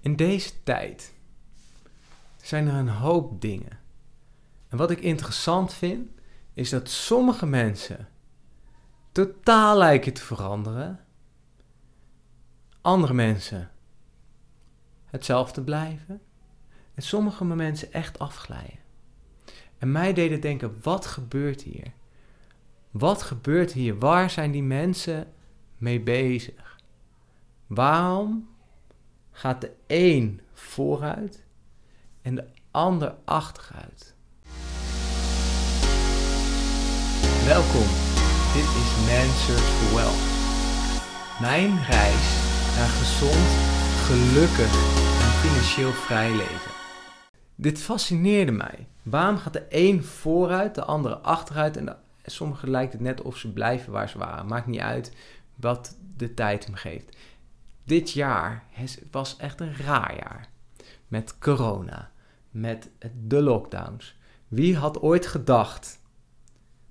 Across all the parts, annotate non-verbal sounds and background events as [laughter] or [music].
In deze tijd zijn er een hoop dingen. En wat ik interessant vind, is dat sommige mensen totaal lijken te veranderen. Andere mensen hetzelfde blijven. En sommige mensen echt afglijden. En mij deed het denken, wat gebeurt hier? Wat gebeurt hier? Waar zijn die mensen mee bezig? Waarom gaat de een vooruit en de ander achteruit? Welkom, dit is Man Search for Wealth. Mijn reis naar gezond, gelukkig en financieel vrij leven. Dit fascineerde mij. Waarom gaat de een vooruit, de andere achteruit en sommigen lijkt het net of ze blijven waar ze waren. Maakt niet uit wat de tijd hem geeft. Dit jaar was echt een raar jaar. Met corona, met de lockdowns. Wie had ooit gedacht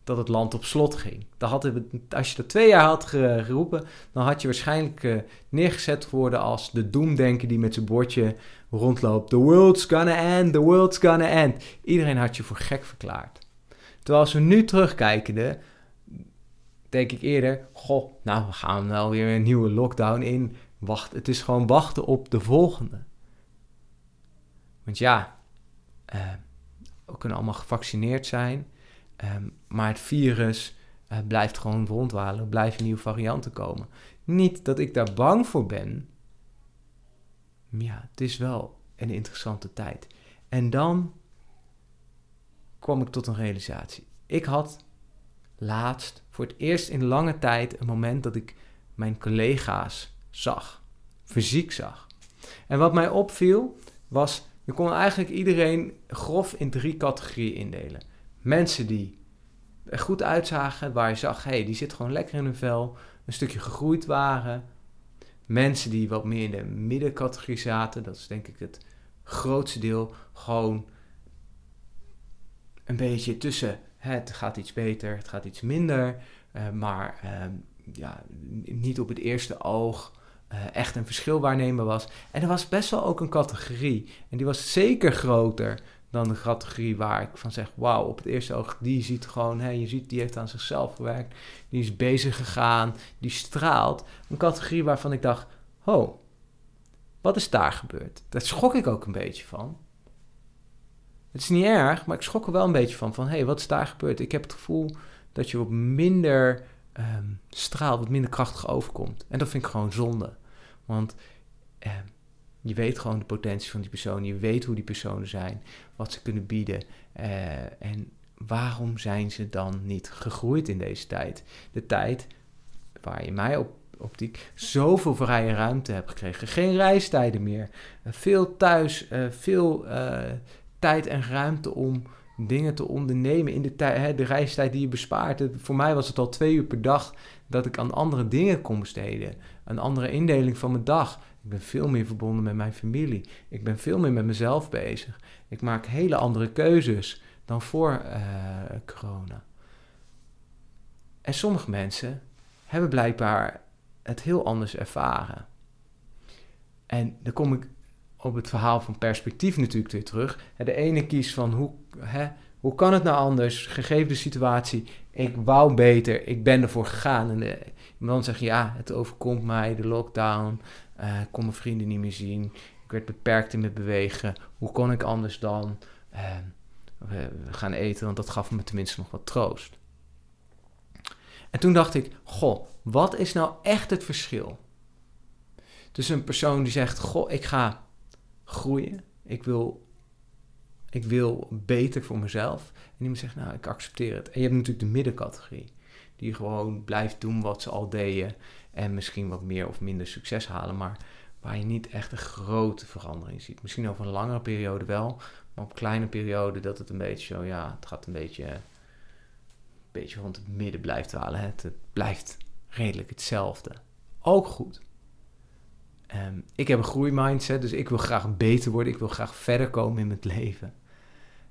dat het land op slot ging? Dan had het, als je dat twee jaar had geroepen, dan had je waarschijnlijk uh, neergezet worden als de doemdenker die met zijn bordje rondloopt. The world's gonna end, the world's gonna end. Iedereen had je voor gek verklaard. Terwijl als we nu terugkijken, denk ik eerder, goh, nou we gaan wel weer een nieuwe lockdown in. Wacht, het is gewoon wachten op de volgende. Want ja, uh, we kunnen allemaal gevaccineerd zijn, um, maar het virus uh, blijft gewoon rondwalen, er blijven nieuwe varianten komen. Niet dat ik daar bang voor ben, maar ja, het is wel een interessante tijd. En dan kwam ik tot een realisatie. Ik had laatst voor het eerst in lange tijd een moment dat ik mijn collega's zag, fysiek zag. En wat mij opviel was, je kon eigenlijk iedereen grof in drie categorieën indelen. Mensen die er goed uitzagen, waar je zag, hé, hey, die zit gewoon lekker in hun vel, een stukje gegroeid waren. Mensen die wat meer in de middencategorie zaten, dat is denk ik het grootste deel, gewoon een beetje tussen het gaat iets beter, het gaat iets minder, uh, maar uh, ja, niet op het eerste oog uh, echt een verschil waarnemen was. En er was best wel ook een categorie, en die was zeker groter dan de categorie waar ik van zeg, wauw, op het eerste oog, die ziet gewoon, hè, je ziet, die heeft aan zichzelf gewerkt, die is bezig gegaan, die straalt. Een categorie waarvan ik dacht, oh, wat is daar gebeurd? Daar schrok ik ook een beetje van. Het is niet erg, maar ik schrok er wel een beetje van. Van, hé, hey, wat is daar gebeurd? Ik heb het gevoel dat je wat minder um, straalt, wat minder krachtig overkomt. En dat vind ik gewoon zonde. Want um, je weet gewoon de potentie van die persoon. Je weet hoe die personen zijn, wat ze kunnen bieden. Uh, en waarom zijn ze dan niet gegroeid in deze tijd? De tijd waar je mij op optiek zoveel vrije ruimte hebt gekregen. Geen reistijden meer. Uh, veel thuis, uh, veel tijd en ruimte om dingen te ondernemen in de, hè, de reistijd die je bespaart. voor mij was het al twee uur per dag dat ik aan andere dingen kon besteden. Een andere indeling van mijn dag. Ik ben veel meer verbonden met mijn familie. Ik ben veel meer met mezelf bezig. Ik maak hele andere keuzes dan voor uh, corona. En sommige mensen hebben blijkbaar het heel anders ervaren. En dan kom ik op het verhaal van perspectief natuurlijk weer terug. De ene kiest van hoe, hè, hoe kan het nou anders, gegeven de situatie. Ik wou beter, ik ben ervoor gegaan. En dan zeg je ja, het overkomt mij, de lockdown. Uh, ik kon mijn vrienden niet meer zien. Ik werd beperkt in mijn bewegen. Hoe kon ik anders dan uh, we gaan eten? Want dat gaf me tenminste nog wat troost. En toen dacht ik, goh, wat is nou echt het verschil? Tussen een persoon die zegt, goh, ik ga groeien. Ik wil, ik wil beter voor mezelf. En iemand zegt, nou, ik accepteer het. En je hebt natuurlijk de middencategorie. Die gewoon blijft doen wat ze al deden. En misschien wat meer of minder succes halen. Maar waar je niet echt een grote verandering ziet. Misschien over een langere periode wel. Maar op kleine periode dat het een beetje zo, ja, het gaat een beetje, een beetje rond het midden blijft halen. Het, blijft redelijk hetzelfde. Ook goed. Um, ik heb een groeimindset, dus ik wil graag beter worden. Ik wil graag verder komen in mijn leven.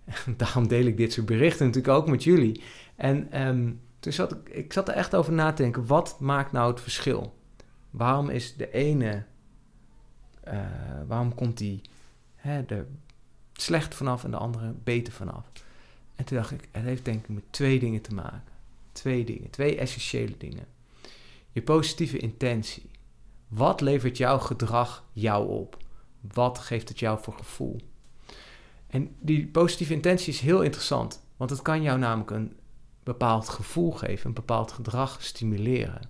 En [laughs] daarom deel ik dit soort berichten natuurlijk ook met jullie. En um, toen zat ik, ik zat er echt over na te denken. Wat maakt nou het verschil? Waarom is de ene uh, waarom komt die hè, er slecht vanaf en de andere beter vanaf? En toen dacht ik, het heeft denk ik met twee dingen te maken. Twee dingen, twee essentiële dingen. Je positieve intentie. Wat levert jouw gedrag jou op? Wat geeft het jou voor gevoel? En die positieve intentie is heel interessant, want het kan jou namelijk een bepaald gevoel geven, een bepaald gedrag stimuleren.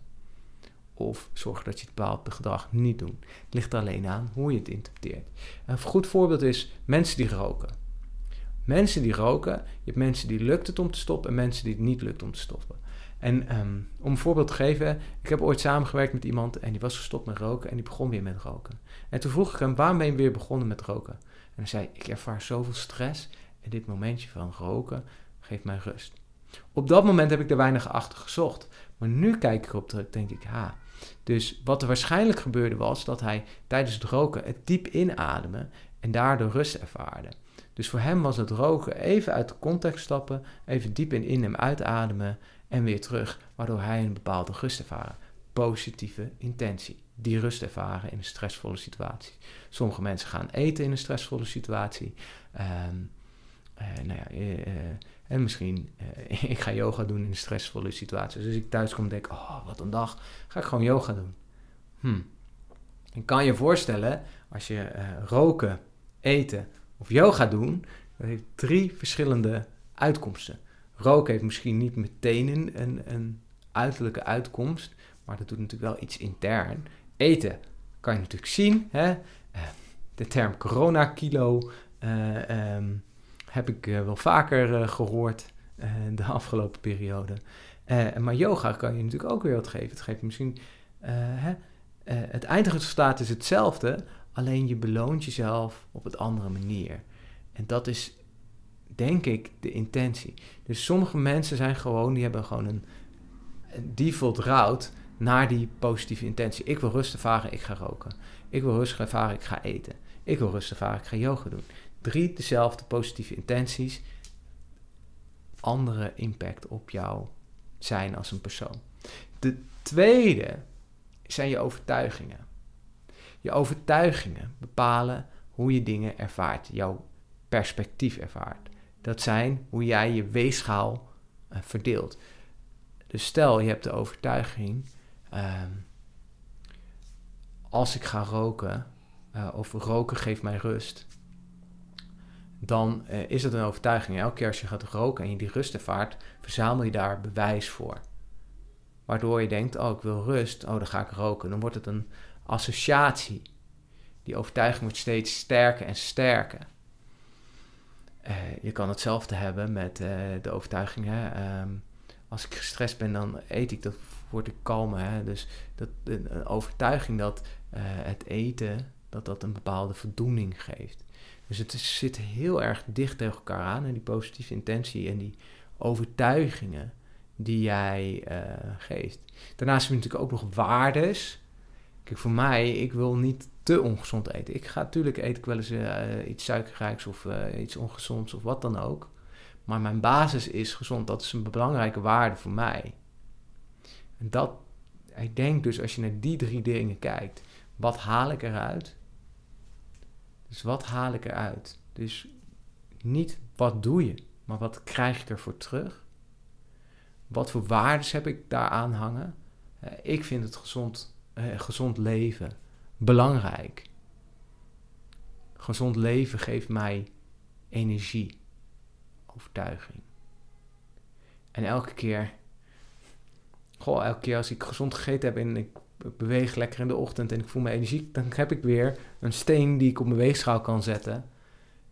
Of zorgen dat je het bepaald gedrag niet doet. Het ligt alleen aan hoe je het interpreteert. Een goed voorbeeld is mensen die roken. Mensen die roken, je hebt mensen die lukt het om te stoppen en mensen die het niet lukt om te stoppen. En ehm, om een voorbeeld te geven, ik heb ooit samengewerkt met iemand en die was gestopt met roken en die begon weer met roken. En toen vroeg ik hem, waarom ben je weer begonnen met roken? En hij zei, ik ervaar zoveel stress en dit momentje van roken geeft mij rust. Op dat moment heb ik er weinig achter gezocht. Maar nu kijk ik erop terug, denk ik, ha. Dus wat er waarschijnlijk gebeurde was dat hij tijdens het roken het diep inademen en daardoor rust ervaarde. Dus voor hem was het roken even uit de context stappen, even diep in, in hem uitademen en weer terug, waardoor hij een bepaalde rust ervaren. Positieve intentie. Die rust ervaren in een stressvolle situatie. Sommige mensen gaan eten in een stressvolle situatie. Um, nou ja, uh, en misschien, [laughs] ik ga yoga doen in een stressvolle situatie. Dus als ik thuis kom en denk, oh, wat een dag, ga ik gewoon yoga doen. Hm. En kan je voorstellen, als je roken, eten of yoga doen, dat heeft drie verschillende uitkomsten. Roken heeft misschien niet meteen een, een, uiterlijke uitkomst, maar dat doet natuurlijk wel iets intern. Eten kan je natuurlijk zien. Hè? Eh, de term corona-kilo uh, um, heb ik uh, wel vaker gehoord de afgelopen periode. maar yoga kan je natuurlijk ook weer wat geven. Het geeft misschien. Hè? het eindresultaat is hetzelfde, alleen je beloont jezelf op een andere manier. En dat is denk ik, de intentie. Dus sommige mensen zijn gewoon, die hebben gewoon een, default route naar die positieve intentie. Ik wil rust ervaren, ik ga roken. Ik wil rust ervaren, ik ga eten. Ik wil rust ervaren, ik ga yoga doen. Drie dezelfde positieve intenties. Andere impact op jou zijn als een persoon. De tweede zijn je overtuigingen. Je overtuigingen bepalen hoe je dingen ervaart, jouw perspectief ervaart dat zijn hoe jij je weegschaal uh, verdeelt. Dus stel je hebt de overtuiging, ehm, als ik ga roken, uh, of roken geeft mij rust, dan uh, is het een overtuiging. Elke keer als je gaat roken en je die rust ervaart, verzamel je daar bewijs voor. Waardoor je denkt, oh ik wil rust, oh dan ga ik roken. Dan wordt het een associatie. Die overtuiging wordt steeds sterker en sterker. Uh, je kan hetzelfde hebben met uh, de overtuiging. Hè? Ehm, als ik gestrest ben, dan eet ik, dan word ik kalmer. Hè? Dus dat, een, overtuiging dat uh, het eten, dat dat een bepaalde voldoening geeft. Dus het zit heel erg dicht tegen elkaar aan. En die positieve intentie en die overtuigingen die jij geeft. Daarnaast heb je natuurlijk ook nog waardes. Kijk, voor mij, ik wil niet te ongezond eten. Ik ga natuurlijk eten ik wel eens uh, iets suikerrijks of uh, iets ongezonds of wat dan ook. Maar mijn basis is gezond. Dat is een belangrijke waarde voor mij. En dat, ik denk dus als je naar die drie dingen kijkt, wat haal ik eruit? Dus wat haal ik eruit? Dus niet wat doe je, maar wat krijg ik ervoor terug? Wat voor waarden heb ik daaraan hangen? Uh, ik vind het gezond, gezond leven belangrijk. Gezond leven geeft mij energie, overtuiging. En elke keer, goh, elke keer als ik gezond gegeten heb en ik beweeg lekker in de ochtend en ik voel me energiek, dan heb ik weer een steen die ik op mijn weegschaal kan zetten.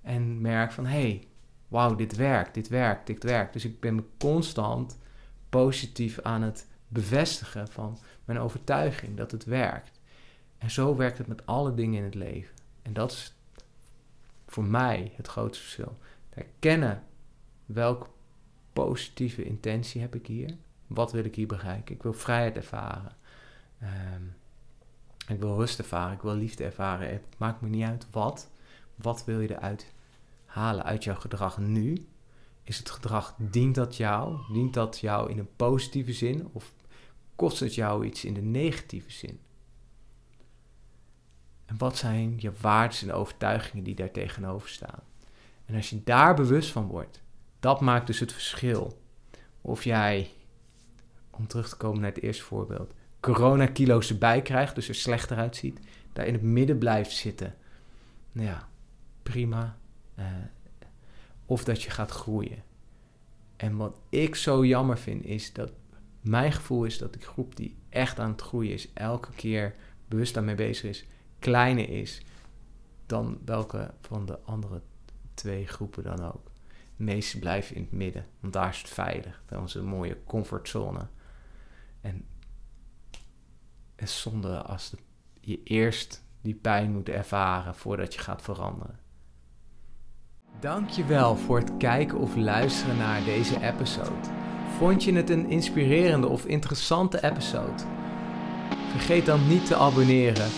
En merk van, hé, hey, wauw, dit werkt, dit werkt, dit werkt. Dus ik ben me constant positief aan het bevestigen van mijn overtuiging dat het werkt. En zo werkt het met alle dingen in het leven. En dat is voor mij het grootste verschil. Herkennen welke positieve intentie heb ik hier. Wat wil ik hier bereiken? Ik wil vrijheid ervaren. Ehm, ik wil rust ervaren. Ik wil liefde ervaren. Het maakt me niet uit wat. Wat wil je eruit halen uit jouw gedrag nu? Is het gedrag, dient dat jou? Dient dat jou in een positieve zin? Of kost het jou iets in de negatieve zin? En wat zijn je waarden en overtuigingen die daar tegenover staan? En als je daar bewust van wordt, dat maakt dus het verschil. Of jij, om terug te komen naar het eerste voorbeeld, coronakilo's erbij krijgt, dus er slechter uitziet, daar in het midden blijft zitten. Nou ja, prima. Uh, of dat je gaat groeien. En wat ik zo jammer vind, is dat mijn gevoel is dat die groep die echt aan het groeien is, elke keer bewust daarmee bezig is, kleiner is dan welke van de andere twee groepen dan ook. De meeste blijven in het midden, want daar is het veilig. Dat is onze mooie comfortzone. En is zonde als je eerst die pijn moet ervaren voordat je gaat veranderen. Dankjewel voor het kijken of luisteren naar deze episode. Vond je het een inspirerende of interessante episode? Vergeet dan niet te abonneren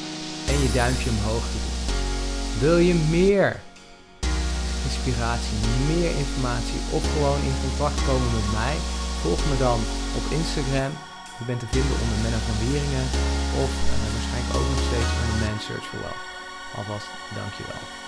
en je duimpje omhoog te doen. Wil je meer inspiratie, meer informatie of gewoon in contact komen met mij? Volg me dan op Instagram. Je bent te vinden onder Menno van Wieringen of uh, waarschijnlijk ook nog steeds onder Man Search for Wealth. Alvast dankjewel.